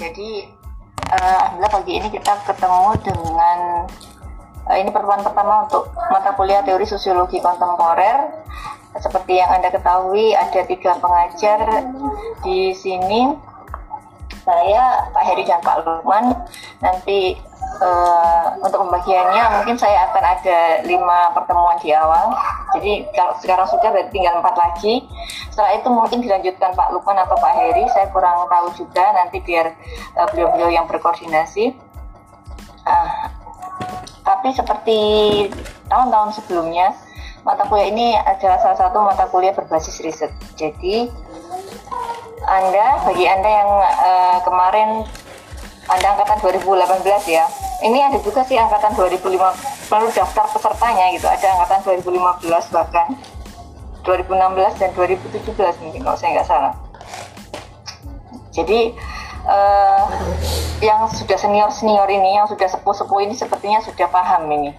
jadi uh, alhamdulillah pagi ini kita ketemu dengan uh, ini pertemuan pertama untuk mata kuliah teori sosiologi kontemporer. Seperti yang anda ketahui ada tiga pengajar di sini. Saya, Pak Heri dan Pak Lukman. Nanti uh, untuk pembagiannya mungkin saya akan ada lima pertemuan di awal. Jadi kalau sekarang sudah berarti tinggal empat lagi. Setelah itu mungkin dilanjutkan Pak Lukman atau Pak Heri. Saya kurang tahu juga nanti biar beliau beliau-beliau yang berkoordinasi. Uh, tapi seperti tahun-tahun sebelumnya, mata kuliah ini adalah salah satu mata kuliah berbasis riset. Jadi anda, bagi Anda yang uh, kemarin anda angkatan 2018 ya. Ini ada juga sih angkatan 2005 lalu daftar pesertanya gitu. Ada angkatan 2015 bahkan 2016 dan 2017 mungkin kalau saya nggak salah. Jadi uh, yang sudah senior senior ini, yang sudah sepuh sepuh ini sepertinya sudah paham ini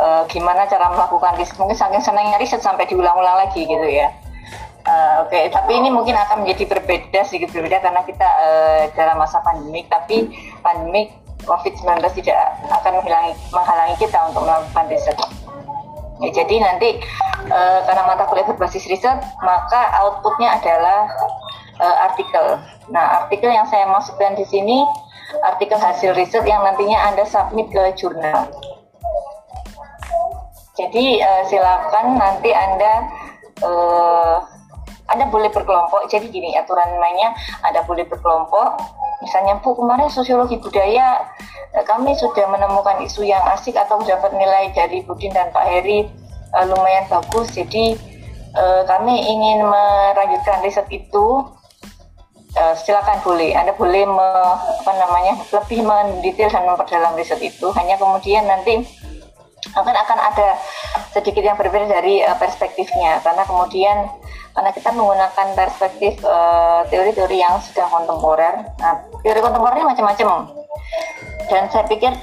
uh, gimana cara melakukan riset. Mungkin saking senangnya riset sampai diulang-ulang lagi gitu ya. Uh, Oke, okay. tapi ini mungkin akan menjadi berbeda sedikit berbeda karena kita uh, dalam masa pandemik, tapi pandemik COVID-19 tidak akan menghalangi, menghalangi kita untuk melakukan riset. Ya, jadi nanti uh, karena mata kuliah berbasis riset, maka outputnya adalah uh, artikel. Nah, artikel yang saya masukkan di sini artikel hasil riset yang nantinya Anda submit ke jurnal. Jadi uh, silakan nanti Anda uh, anda boleh berkelompok. Jadi gini aturan mainnya Anda boleh berkelompok. Misalnya Bu kemarin sosiologi budaya eh, kami sudah menemukan isu yang asik atau dapat nilai dari Budin dan Pak Heri uh, lumayan bagus. Jadi uh, kami ingin melanjutkan riset itu. Silakan boleh. Anda boleh me, apa namanya lebih mendetail dan memperdalam riset itu. Hanya kemudian nanti akan akan ada sedikit yang berbeda dari perspektifnya karena kemudian karena kita menggunakan perspektif eh, teori-teori uh, yang sudah kontemporer. Nah, teori kontemporernya macam-macam. Dan saya pikir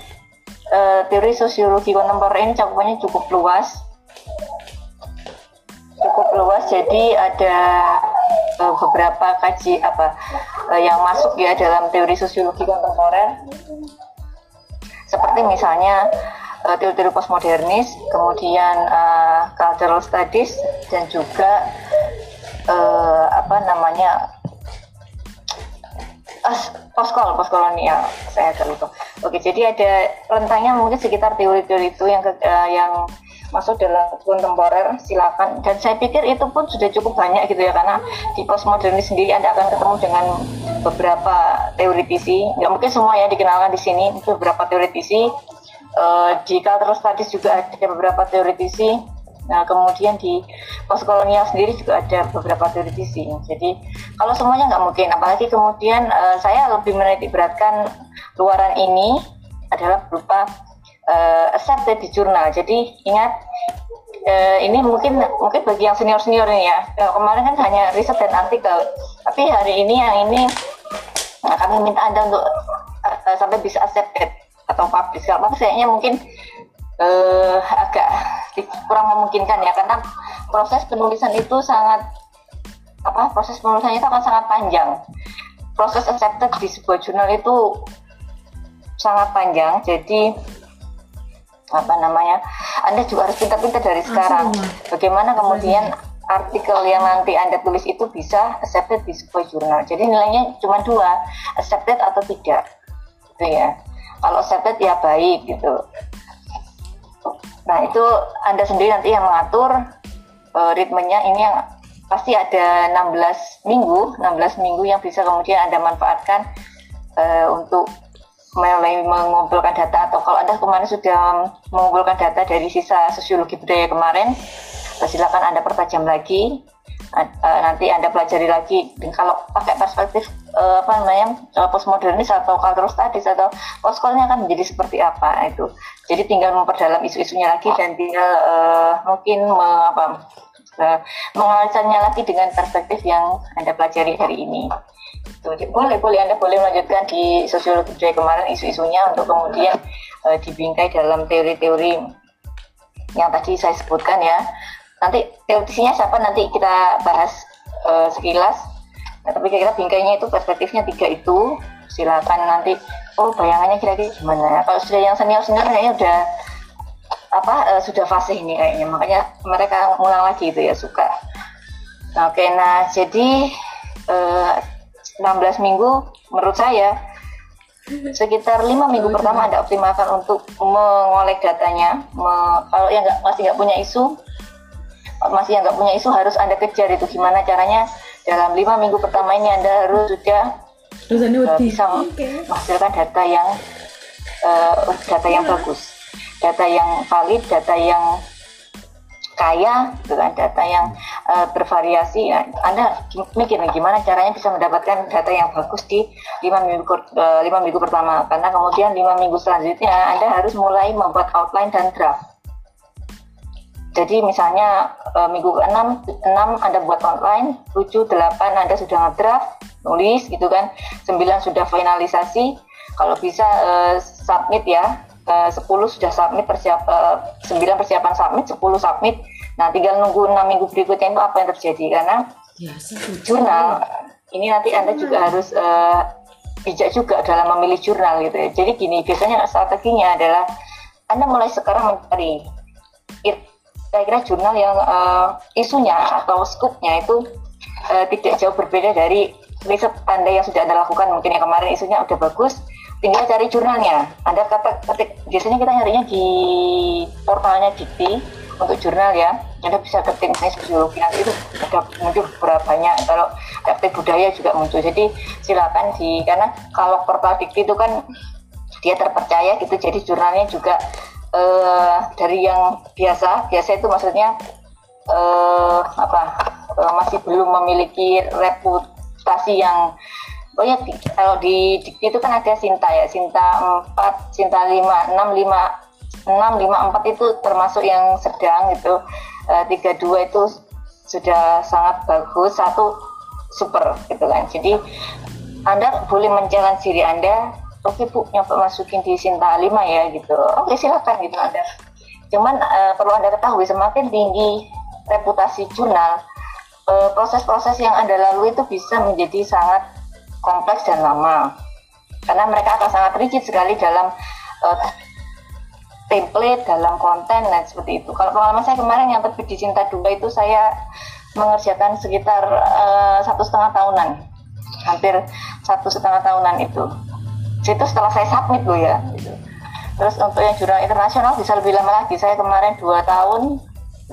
uh, teori sosiologi kontemporer ini cakupannya cukup luas. Cukup luas. Jadi ada uh, beberapa kaji apa uh, yang masuk ya dalam teori sosiologi kontemporer. Seperti misalnya teori-teori postmodernis, kemudian uh, cultural studies dan juga uh, apa namanya uh, poskol postkolonial saya agak lupa. Oke jadi ada rentangnya mungkin sekitar teori-teori itu yang uh, yang masuk dalam kontemporer silakan. Dan saya pikir itu pun sudah cukup banyak gitu ya karena di postmodernis sendiri anda akan ketemu dengan beberapa teoritisi nggak mungkin semua ya dikenalkan di sini beberapa teoritisi uh, di cultural studies juga ada beberapa teoritisi Nah, kemudian di postkolonial sendiri juga ada beberapa teoritisi. Jadi, kalau semuanya nggak mungkin, apalagi kemudian uh, saya lebih menitik beratkan luaran ini adalah berupa uh, accepted di jurnal. Jadi, ingat uh, ini mungkin mungkin bagi yang senior senior ini ya. Kemarin kan hanya riset dan artikel, tapi hari ini yang ini nah, kami minta anda untuk uh, sampai bisa accepted atau publish. Kalau sayangnya mungkin uh, agak kurang memungkinkan ya karena proses penulisan itu sangat apa proses penulisannya itu akan sangat panjang. Proses accepted di sebuah jurnal itu sangat panjang jadi apa namanya anda juga harus pintar-pintar dari sekarang. bagaimana kemudian artikel yang nanti anda tulis itu bisa accepted di sebuah jurnal. Jadi nilainya cuma dua accepted atau tidak. Gitu ya. Kalau accepted ya baik gitu Nah itu Anda sendiri nanti yang mengatur uh, ritmenya. Ini yang pasti ada 16 minggu, 16 minggu yang bisa kemudian Anda manfaatkan uh, untuk mulai mengumpulkan data. Atau kalau Anda kemarin sudah mengumpulkan data dari sisa sosiologi budaya kemarin, silakan Anda pertajam lagi. Nanti anda pelajari lagi. Dan kalau pakai perspektif uh, apa namanya uh, postmodernis atau cultural studies atau postkolnya akan menjadi seperti apa itu. Jadi tinggal memperdalam isu-isunya lagi dan tinggal uh, mungkin me, apa uh, mengalirkannya lagi dengan perspektif yang anda pelajari hari ini. Itu boleh boleh. Anda boleh melanjutkan di sosiologi budaya kemarin isu-isunya untuk kemudian uh, dibingkai dalam teori-teori yang tadi saya sebutkan ya. Nanti teorisnya siapa? Nanti kita bahas uh, sekilas nah, tapi kira-kira bingkainya itu perspektifnya tiga itu silakan nanti oh bayangannya kira-kira gimana? Kalau sudah yang senior senior kayaknya udah apa uh, sudah fase ini kayaknya. Makanya mereka ngulang lagi itu ya suka. Nah, oke nah jadi uh, eh, 16 minggu menurut saya sekitar lima minggu pertama anda optimalkan untuk mengolek datanya me, kalau yang nggak masih nggak punya isu masih yang nggak punya isu harus anda kejar itu gimana caranya dalam lima minggu pertama ini anda harus sudah uh, bisa menghasilkan data yang uh, data yang bagus data yang valid data yang kaya dengan data yang uh, bervariasi. Anda mikir nih gimana caranya bisa mendapatkan data yang bagus di lima minggu uh, lima minggu pertama? Karena kemudian lima minggu selanjutnya Anda harus mulai membuat outline dan draft jadi misalnya uh, minggu ke-6, 6 Anda buat outline, 7, 8 Anda sudah ngedraft, nulis gitu kan, 9 sudah finalisasi, kalau bisa uh, submit ya, uh, 10 sudah submit persiap uh, 9 persiapan submit 10 submit. Nah tinggal nunggu 6 minggu berikutnya itu apa yang terjadi? Karena Biasa, jurnal ini nanti anda juga hmm. harus bijak juga dalam memilih jurnal gitu ya. Jadi gini biasanya strateginya adalah anda mulai sekarang mencari kira-kira jurnal yang uh, isunya atau skupnya itu uh, tidak jauh berbeda dari riset anda yang sudah anda lakukan mungkin yang kemarin isunya udah bagus tinggal cari jurnalnya. Anda kata ketik biasanya kita nyarinya di portalnya Dikti untuk jurnal ya. Anda bisa ketik misalnya sosiologi nanti itu ada muncul beberapa banyak. Kalau aktif budaya juga muncul. Jadi silakan di karena kalau portal Dikti itu kan dia terpercaya gitu. Jadi jurnalnya juga uh, dari yang biasa. Biasa itu maksudnya uh, apa? Uh, masih belum memiliki reputasi yang Oh ya, kalau di dikti itu kan ada Sinta ya, Sinta 4, Sinta 5, 6, 5, 6, 5, 4 itu termasuk yang sedang gitu. E, 32 itu sudah sangat bagus, satu super gitu kan. Jadi Anda boleh menjalan diri Anda, oke Bu, nyoba masukin di Sinta 5 ya gitu. Oke silakan gitu Anda. Cuman e, perlu Anda ketahui semakin tinggi reputasi jurnal, eh, proses-proses yang Anda lalui itu bisa menjadi sangat kompleks dan lama karena mereka akan sangat rigid sekali dalam uh, template dalam konten dan seperti itu kalau pengalaman saya kemarin yang terbit di Cinta Dua itu saya mengerjakan sekitar uh, satu setengah tahunan hampir satu setengah tahunan itu itu setelah saya submit loh ya gitu. terus untuk yang jurnal internasional bisa lebih lama lagi saya kemarin dua tahun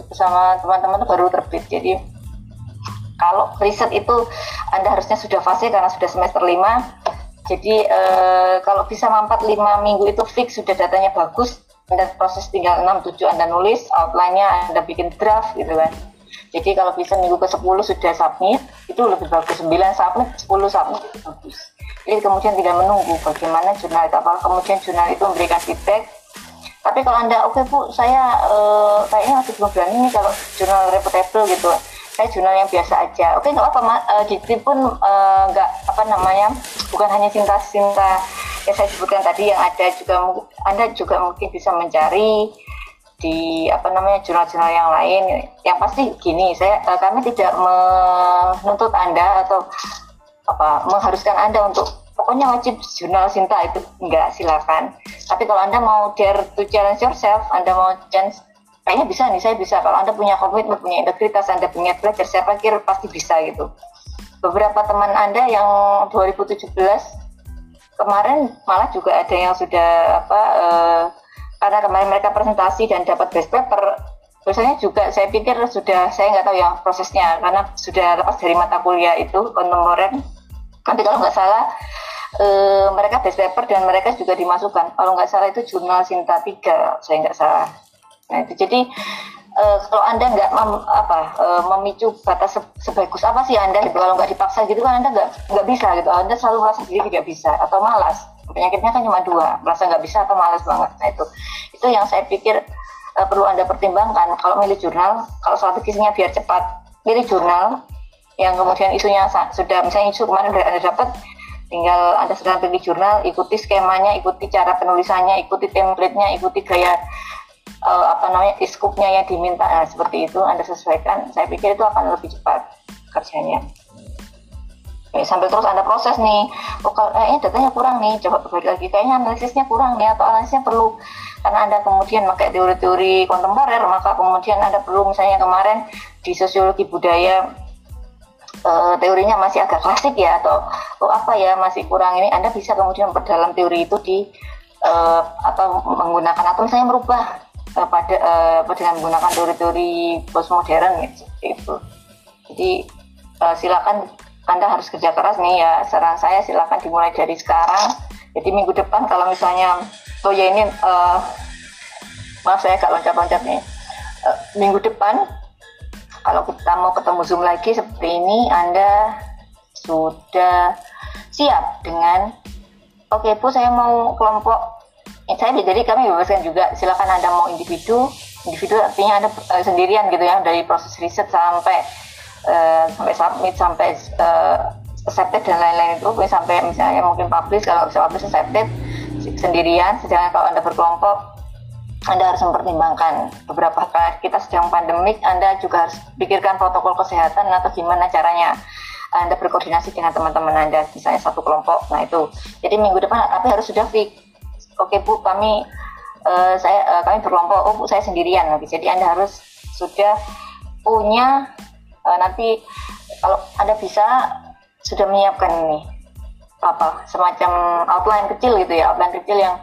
bersama teman-teman baru terbit jadi kalau riset itu Anda harusnya sudah fase karena sudah semester 5. Jadi eh, kalau bisa mampat 5 minggu itu fix sudah datanya bagus, Anda proses tinggal 6 7 Anda nulis, outline-nya Anda bikin draft gitu kan. Jadi kalau bisa minggu ke-10 sudah submit, itu lebih bagus. 9 submit, 10 submit itu bagus. Jadi kemudian tidak menunggu bagaimana jurnal itu, apakah kemudian jurnal itu memberikan feedback. Tapi kalau Anda, oke okay, Bu, saya uh, kayaknya masih belum berani nih kalau jurnal reputable gitu. Saya jurnal yang biasa aja. Oke nggak apa uh, Dikti pun nggak uh, apa namanya bukan hanya cinta-cinta yang saya sebutkan tadi yang ada juga anda juga mungkin bisa mencari di apa namanya jurnal-jurnal yang lain. Yang pasti gini saya uh, kami tidak menuntut anda atau apa mengharuskan anda untuk pokoknya wajib jurnal Sinta itu enggak silakan. Tapi kalau anda mau dare to challenge yourself anda mau chance kayaknya bisa nih saya bisa. Kalau anda punya komitmen punya integritas anda punya belajar saya pikir pasti bisa gitu. Beberapa teman anda yang 2017 kemarin malah juga ada yang sudah apa uh, karena kemarin mereka presentasi dan dapat best paper biasanya juga saya pikir sudah saya nggak tahu ya prosesnya karena sudah lepas dari mata kuliah itu kontemporer nanti kalau nggak salah uh, mereka best paper dan mereka juga dimasukkan. Kalau nggak salah itu jurnal Sinta 3 saya nggak salah. Nah itu. Jadi uh, kalau anda nggak mem, apa uh, memicu batas se sebagus apa sih anda? Gitu. Kalau nggak dipaksa gitu kan anda nggak nggak bisa gitu. Anda selalu merasa diri tidak bisa atau malas. Penyakitnya kan cuma dua merasa nggak bisa atau malas banget. Nah itu. Itu yang saya pikir uh, perlu anda pertimbangkan. Kalau milih jurnal kalau strategisnya biar cepat milih jurnal yang kemudian isunya sudah misalnya isu kemarin udah anda dapat tinggal anda sedang pilih jurnal ikuti skemanya ikuti cara penulisannya ikuti template-nya ikuti gaya uh, apa namanya iskupnya yang diminta. Nah, seperti itu anda sesuaikan saya pikir itu akan lebih cepat kerjanya. Ya, sambil terus anda proses nih. Oh kalau eh, datanya kurang nih coba balik lagi. Kayaknya analisisnya kurang nih atau analisisnya perlu. Karena anda kemudian pakai teori-teori kontemporer maka kemudian anda perlu misalnya kemarin di sosiologi budaya uh, teorinya masih agak klasik ya atau oh apa ya masih kurang ini anda bisa kemudian memperdalam teori itu di uh, atau menggunakan atau misalnya merubah uh, pada uh, dengan menggunakan teori-teori postmodern gitu, itu jadi uh, silakan anda harus kerja keras nih ya saran saya silakan dimulai dari sekarang. Jadi minggu depan kalau misalnya oh ya ini uh, maaf saya agak loncat-loncat nih. Uh, minggu depan kalau kita mau ketemu zoom lagi seperti ini anda sudah siap dengan oke okay, bu saya mau kelompok. Eh, saya jadi kami bebaskan juga silakan anda mau individu. Individu artinya anda uh, sendirian gitu ya dari proses riset sampai uh, sampai submit sampai uh, accepted dan lain-lain itu sampai misalnya mungkin publish kalau bisa publish accepted sendirian. Sedangkan kalau anda berkelompok anda harus mempertimbangkan beberapa kali kita sedang pandemik Anda juga harus pikirkan protokol kesehatan atau gimana caranya Anda berkoordinasi dengan teman-teman Anda misalnya satu kelompok. Nah itu. Jadi minggu depan tapi harus sudah fix oke Bu kami uh, saya uh, kami berkelompok. Oh Bu saya sendirian jadi Anda harus sudah punya uh, nanti kalau anda bisa sudah menyiapkan ini apa semacam outline kecil gitu ya outline kecil yang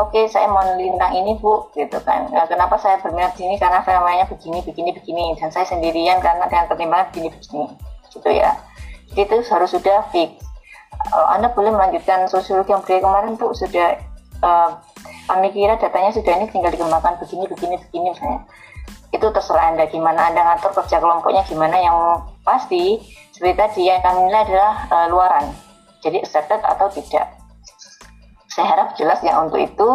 oke okay, saya mau lintang ini bu gitu kan. Nah, kenapa saya berminat sini? Karena fenomena begini begini begini dan saya sendirian karena dengan pertimbangan begini begini gitu ya. Jadi itu harus sudah fix. Kalau anda boleh melanjutkan sosiologi yang beliau kemarin bu. Sudah uh, kami kira datanya sudah ini tinggal dikembangkan begini begini begini misalnya. Itu terserah Anda gimana Anda ngatur kerja kelompoknya gimana. Yang pasti seperti tadi yang kami nilai adalah uh, luaran. Jadi accepted atau tidak saya harap jelas ya untuk itu.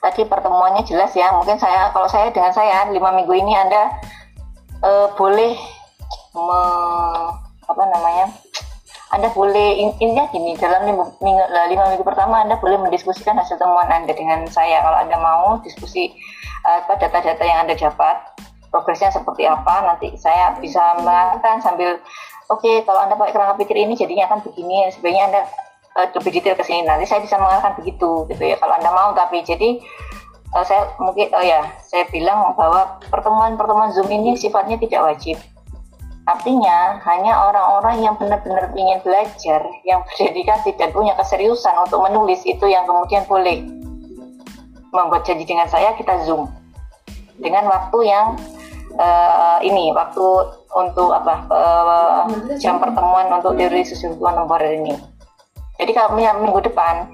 Tadi pertemuannya jelas ya. Mungkin saya kalau saya dengan saya lima minggu ini Anda uh, boleh me, apa namanya anda boleh intinya gini dalam lima minggu, lima minggu pertama Anda boleh mendiskusikan hasil temuan Anda dengan saya. Kalau Anda mau diskusi uh, data-data yang Anda dapat progresnya seperti apa nanti saya bisa mengatakan sambil oke okay, kalau anda pakai kerangka pikir ini jadinya akan begini sebenarnya anda uh, lebih detail ke sini. Nanti saya bisa mengatakan begitu gitu ya kalau anda mau tapi jadi uh, saya mungkin oh ya saya bilang bahwa pertemuan-pertemuan zoom ini sifatnya tidak wajib. Artinya hanya orang-orang yang benar-benar ingin belajar yang berdedikasi dan punya keseriusan untuk menulis itu yang kemudian boleh membuat janji dengan saya kita zoom. Dengan waktu yang uh, ini waktu untuk apa uh, jam pertemuan untuk teori sosiologi kontemporer ini. Jadi kalau minggu depan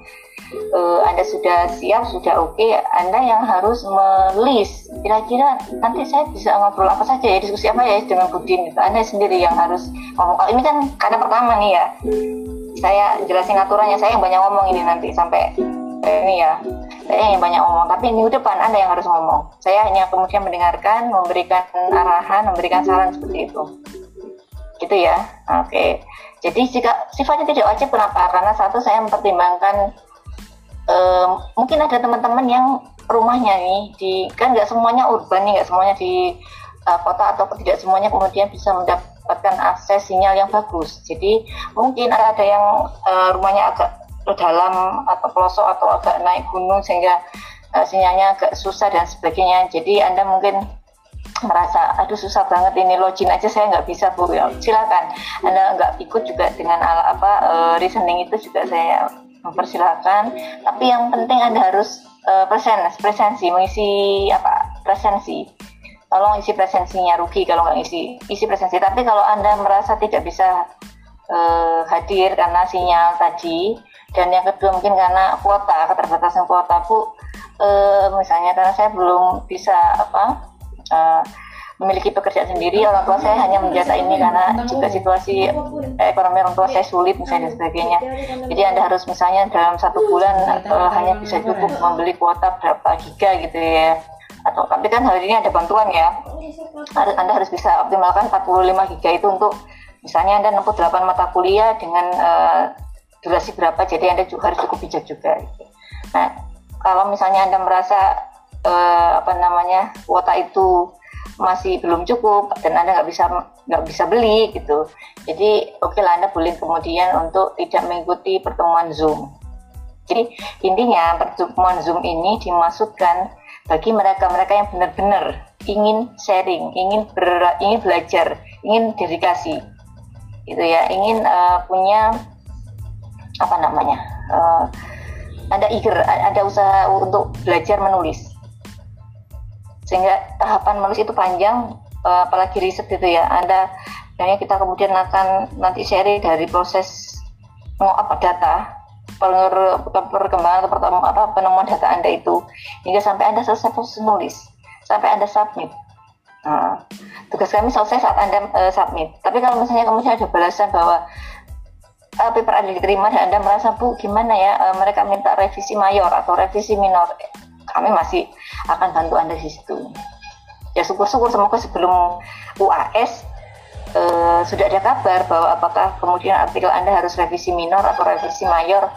uh, Anda sudah siap, sudah oke, okay, Anda yang harus melis kira-kira nanti saya bisa ngobrol apa saja ya, diskusi apa ya dengan Budin itu. Anda sendiri yang harus ngomong. Kalau ini kan karena pertama nih ya, saya jelasin aturannya, saya yang banyak ngomong ini nanti sampai ini ya saya yang banyak ngomong tapi minggu depan anda yang harus ngomong saya hanya kemudian mendengarkan memberikan arahan memberikan saran seperti itu gitu ya oke okay. Jadi jika sifatnya tidak wajib kenapa karena satu saya mempertimbangkan um, mungkin ada teman-teman yang rumahnya nih di kan nggak semuanya urban nih nggak semuanya di uh, kota atau tidak semuanya kemudian bisa mendapatkan akses sinyal yang bagus jadi mungkin ada yang uh, rumahnya agak dalam atau pelosok atau agak naik gunung sehingga uh, sinyalnya agak susah dan sebagainya. Jadi Anda mungkin merasa aduh susah banget ini login aja saya nggak bisa bu. Ya silakan. Anda nggak ikut juga dengan ala apa uh, reasoning itu juga saya mempersilahkan. Tapi yang penting anda harus uh, presen presensi mengisi apa presensi. Tolong isi presensinya rugi kalau nggak isi isi presensi. Tapi kalau anda merasa tidak bisa uh, hadir karena sinyal tadi dan yang kedua mungkin karena kuota keterbatasan kuota bu e, misalnya karena saya belum bisa apa e, memiliki pekerjaan sendiri. Orang tua saya hanya menjata ini karena juga situasi ekonomi orang tua saya sulit misalnya dan sebagainya. Jadi anda harus misalnya dalam satu bulan e, hanya bisa cukup membeli kuota berapa giga gitu ya. Atau tapi kan hari ini ada bantuan ya. Anda harus bisa optimalkan 45 giga itu untuk misalnya anda nempuh 8 mata kuliah dengan uh, durasi berapa. Jadi anda juga harus cukup bijak juga gitu. nah kalau misalnya anda merasa uh, apa namanya kuota itu masih belum cukup dan anda nggak bisa nggak bisa beli gitu. Jadi oke okay lah anda boleh kemudian untuk tidak mengikuti pertemuan zoom. Jadi intinya pertemuan zoom ini dimaksudkan bagi mereka-mereka yang benar-benar ingin sharing ingin ber, ingin belajar ingin dedikasi gitu ya. Ingin uh, punya apa namanya uh, ada eager ada usaha untuk belajar menulis sehingga tahapan menulis itu panjang uh, apalagi riset gitu ya. Anda hanya kita kemudian akan nanti share dari proses mau apa data per, perkembangan pertama apa penemuan data anda itu. Hingga sampai anda selesai proses menulis sampai anda submit. Nah, tugas kami selesai saat anda uh, submit. Tapi kalau misalnya kemudian ada balasan bahwa uh, paper anda diterima dan anda merasa bu gimana ya uh, mereka minta revisi mayor atau revisi minor kami masih akan bantu Anda di situ. Ya syukur-syukur semoga sebelum UAS eh, sudah ada kabar bahwa apakah kemudian artikel Anda harus revisi minor atau revisi mayor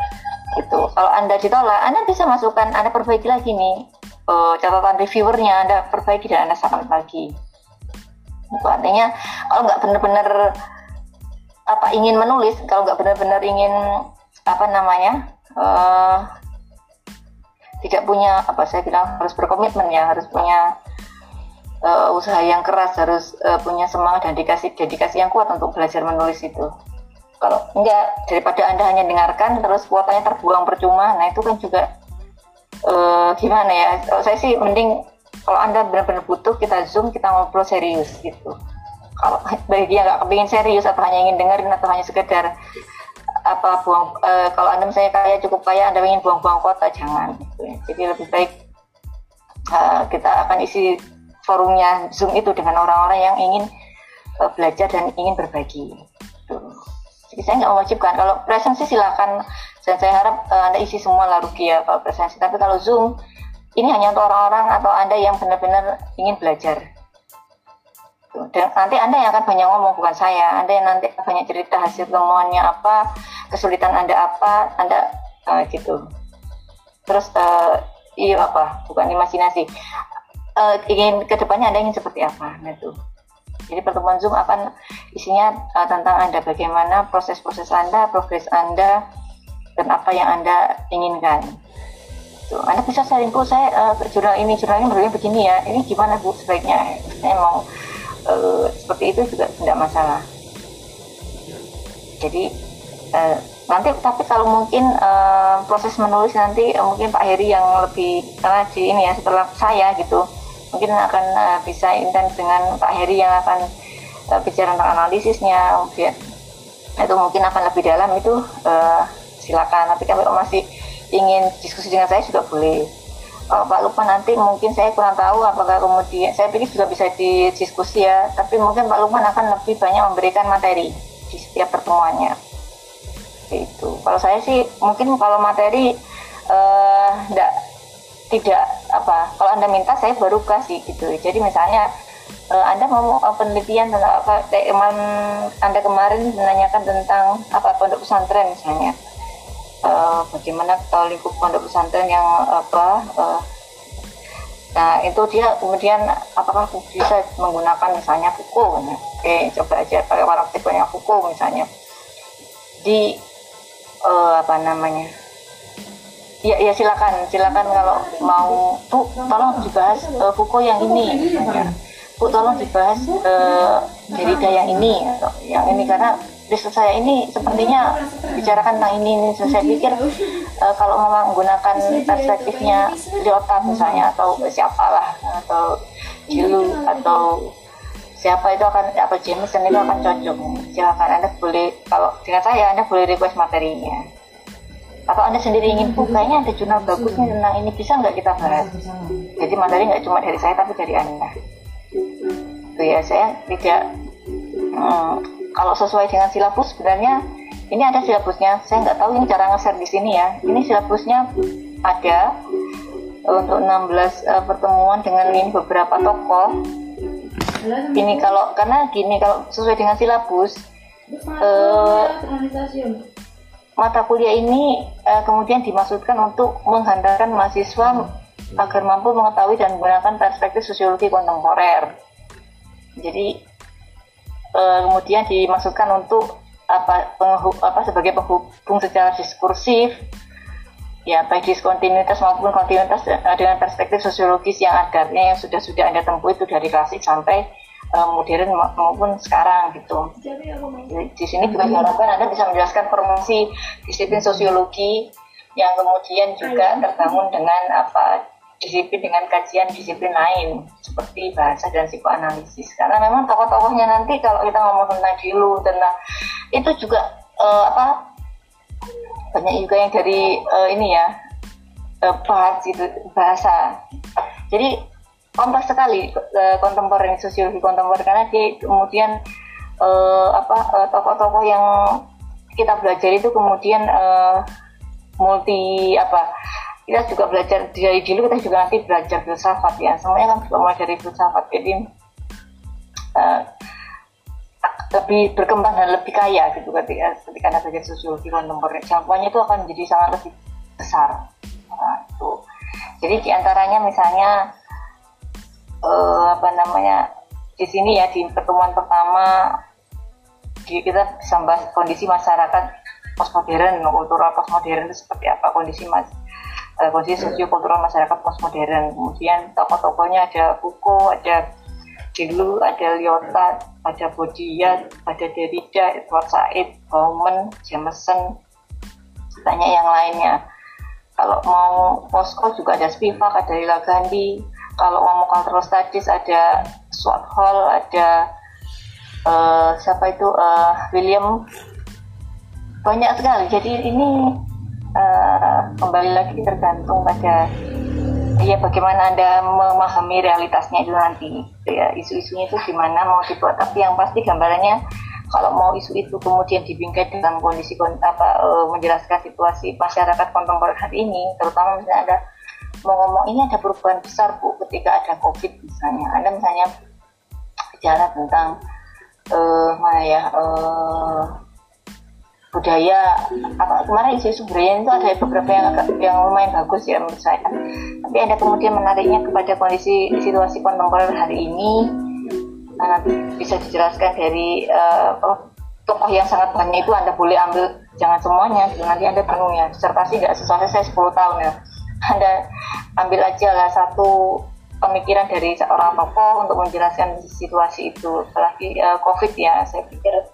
itu. Kalau Anda ditolak, Anda bisa masukkan, Anda perbaiki lagi nih eh, catatan reviewernya, Anda perbaiki dan Anda sama lagi. Itu artinya kalau nggak benar-benar apa ingin menulis, kalau nggak benar-benar ingin apa namanya uh, tidak punya apa saya bilang harus berkomitmen ya harus punya uh, usaha yang keras harus uh, punya semangat dan dedikasi dedikasi yang kuat untuk belajar menulis itu. Kalau enggak daripada anda hanya dengarkan terus kuotanya terbuang percuma nah itu kan juga uh, gimana ya kalau saya sih mending kalau anda benar-benar butuh kita zoom kita ngobrol serius gitu. Kalau bagi yang nggak kepingin serius atau hanya ingin dengerin atau hanya sekedar apa buang e, kalau anda misalnya kaya cukup kaya anda ingin buang-buang kota jangan. Gitu ya. jadi lebih baik e, kita akan isi forumnya zoom itu dengan orang-orang yang ingin e, belajar dan ingin berbagi. Gitu. jadi saya nggak mewajibkan. Kalau presensi silakan. Dan saya harap e, anda isi semua lah rugi ya kalau presensi. Tapi kalau zoom ini hanya untuk orang-orang atau anda yang benar-benar ingin belajar dan nanti anda yang akan banyak ngomong bukan saya. Anda yang nanti akan banyak cerita hasil temuannya apa kesulitan anda apa anda uh, gitu. Terus uh, iya apa? Bukan imajinasi. Uh, ingin ke depannya anda ingin seperti apa? Nah itu. Jadi pertemuan zoom akan isinya uh, tentang anda. Bagaimana proses-proses anda progres anda dan apa yang anda inginkan. Tuh, anda bisa sharing saya uh, jurnal ini. Jurnal ini begini ya. Ini gimana bu sebaiknya? Saya mau uh, seperti itu juga tidak masalah. Jadi uh, nanti tapi kalau mungkin uh, proses menulis nanti uh, mungkin Pak Heri yang lebih di ini ya setelah saya gitu mungkin akan uh, bisa intens dengan Pak Heri yang akan uh, bicara tentang analisisnya mungkin itu mungkin akan lebih dalam itu uh, silakan. Tapi kalau masih ingin diskusi dengan saya juga boleh kalau Pak Lukman nanti mungkin saya kurang tahu apakah kemudian saya pikir juga bisa didiskusi ya tapi mungkin Pak Lukman akan lebih banyak memberikan materi di setiap pertemuannya. Itu kalau saya sih mungkin kalau materi uh, tidak apa kalau anda minta saya baru kasih gitu. Jadi misalnya uh, anda mau uh, penelitian tentang apa teman anda kemarin menanyakan tentang apa pondok pesantren misalnya uh, bagaimana kalau lingkup pondok pesantren yang apa uh, nah itu dia kemudian apakah bisa menggunakan misalnya buku oke coba aja pakai warna tipenya buku misalnya di uh, apa namanya ya ya silakan silakan kalau mau bu tolong dibahas uh, buku yang ini ya. bu tolong dibahas uh, Derrida yang ini yang ini karena riset saya ini sepertinya bicarakan tentang ini, ini. saya pikir uh, kalau memang menggunakan perspektifnya Lyotard misalnya atau siapalah atau Jilu atau siapa itu akan atau Jameson itu akan cocok. Silakan anda boleh kalau dengan saya anda boleh request materinya. Atau anda sendiri ingin bukanya ada jurnal bagusnya tentang ini bisa nggak kita bahas? Jadi materi nggak cuma dari saya tapi dari anda. Itu ya saya tidak hmm, kalau sesuai dengan silabus sebenarnya ini ada silabusnya. Saya nggak tahu ini cara nge-share di sini ya. Ini silabusnya ada untuk 16 uh, pertemuan dengan ini beberapa tokoh ini kalau karena gini kalau sesuai dengan silabus uh, mata kuliah ini uh, kemudian dimaksudkan untuk menghantarkan mahasiswa agar mampu mengetahui dan menggunakan perspektif sosiologi kontemporer. Jadi uh, kemudian dimaksudkan untuk apa, penghub, apa sebagai penghubung secara diskursif ya baik diskontinuitas maupun kontinuitas dengan perspektif sosiologis yang adatnya yang sudah sudah anda tempuh itu dari klasik sampai uh, modern maupun sekarang gitu. Di sini juga diharapkan anda bisa menjelaskan formasi disiplin sosiologi yang kemudian juga terbangun dengan apa disiplin dengan kajian disiplin lain seperti bahasa dan psikoanalisis. Karena memang tokoh-tokohnya nanti kalau kita ngomong tentang Dilu tentang itu juga uh, apa banyak juga yang dari uh, ini ya uh, bahas itu bahasa. Jadi kompleks sekali uh, kontemporer sosiologi kontemporer. Karena dia kemudian uh, apa tokoh-tokoh uh, yang kita belajar itu kemudian uh, multi apa kita juga belajar dari dulu kita juga nanti belajar filsafat ya. Semuanya kan juga mulai dari filsafat. Jadi uh, lebih berkembang dan lebih kaya gitu ketika ketika anda belajar sosiologi kontemporer jangkauannya itu akan menjadi sangat lebih besar. Nah, itu. Jadi di antaranya misalnya uh, apa namanya di sini ya di pertemuan pertama kita bisa membahas kondisi masyarakat postmodern kultural postmodern itu seperti apa kondisi mas uh, kondisi sosiokultural masyarakat postmodern. Kemudian tokoh-tokohnya ada Foucault, ada Dilu, ada Lyotard, ada Baudrillard, ada Derrida, Edward Said, Bauman, Jameson, banyak yang lainnya. Kalau mau Moskow juga ada Spivak, ada Lila Gandhi. Kalau mau cultural studies ada Swat Hall, ada uh, siapa itu uh, William banyak sekali. Jadi ini uh, kembali lagi tergantung pada ya bagaimana anda memahami realitasnya itu nanti. Ya isu-isunya itu gimana mau dibuat. Tapi yang pasti gambarannya kalau mau isu itu kemudian dibingkai dalam kondisi apa uh, menjelaskan situasi masyarakat kontemporer hari ini terutama misalnya ada mau ngomong ini ada perubahan besar bu ketika ada covid misalnya. Anda misalnya bicara tentang uh, mana ya uh, budaya apa kemarin isu-isu budaya itu ada beberapa yang agak yang lumayan bagus ya menurut saya. Tapi ada kemudian menariknya kepada kondisi situasi kontemporer hari ini. Nah, bisa dijelaskan dari uh, tokoh yang sangat banyak itu anda boleh ambil jangan semuanya nanti anda bingung ya. Disertasi nggak sesuai saya 10 tahun ya. Anda ambil aja lah satu pemikiran dari seorang tokoh untuk menjelaskan situasi itu. Apalagi uh, covid ya saya pikir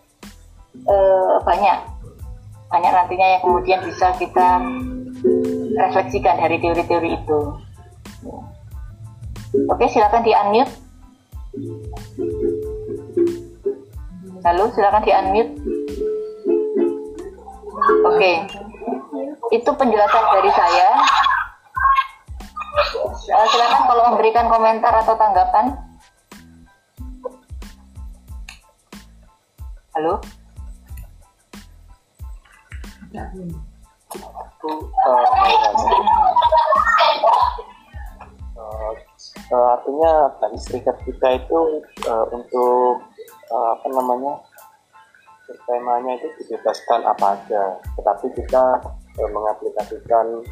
uh, banyak banyak nantinya yang kemudian bisa kita refleksikan dari teori-teori itu. Oke, silakan di unmute. Lalu silakan di unmute. Oke, itu penjelasan dari saya. Uh, silakan kalau memberikan komentar atau tanggapan. Halo. Uh, uh, artinya tadi serikat kita itu uh, untuk uh, apa namanya temanya itu dibebaskan apa aja. Tetapi kita uh, mengaplikasikan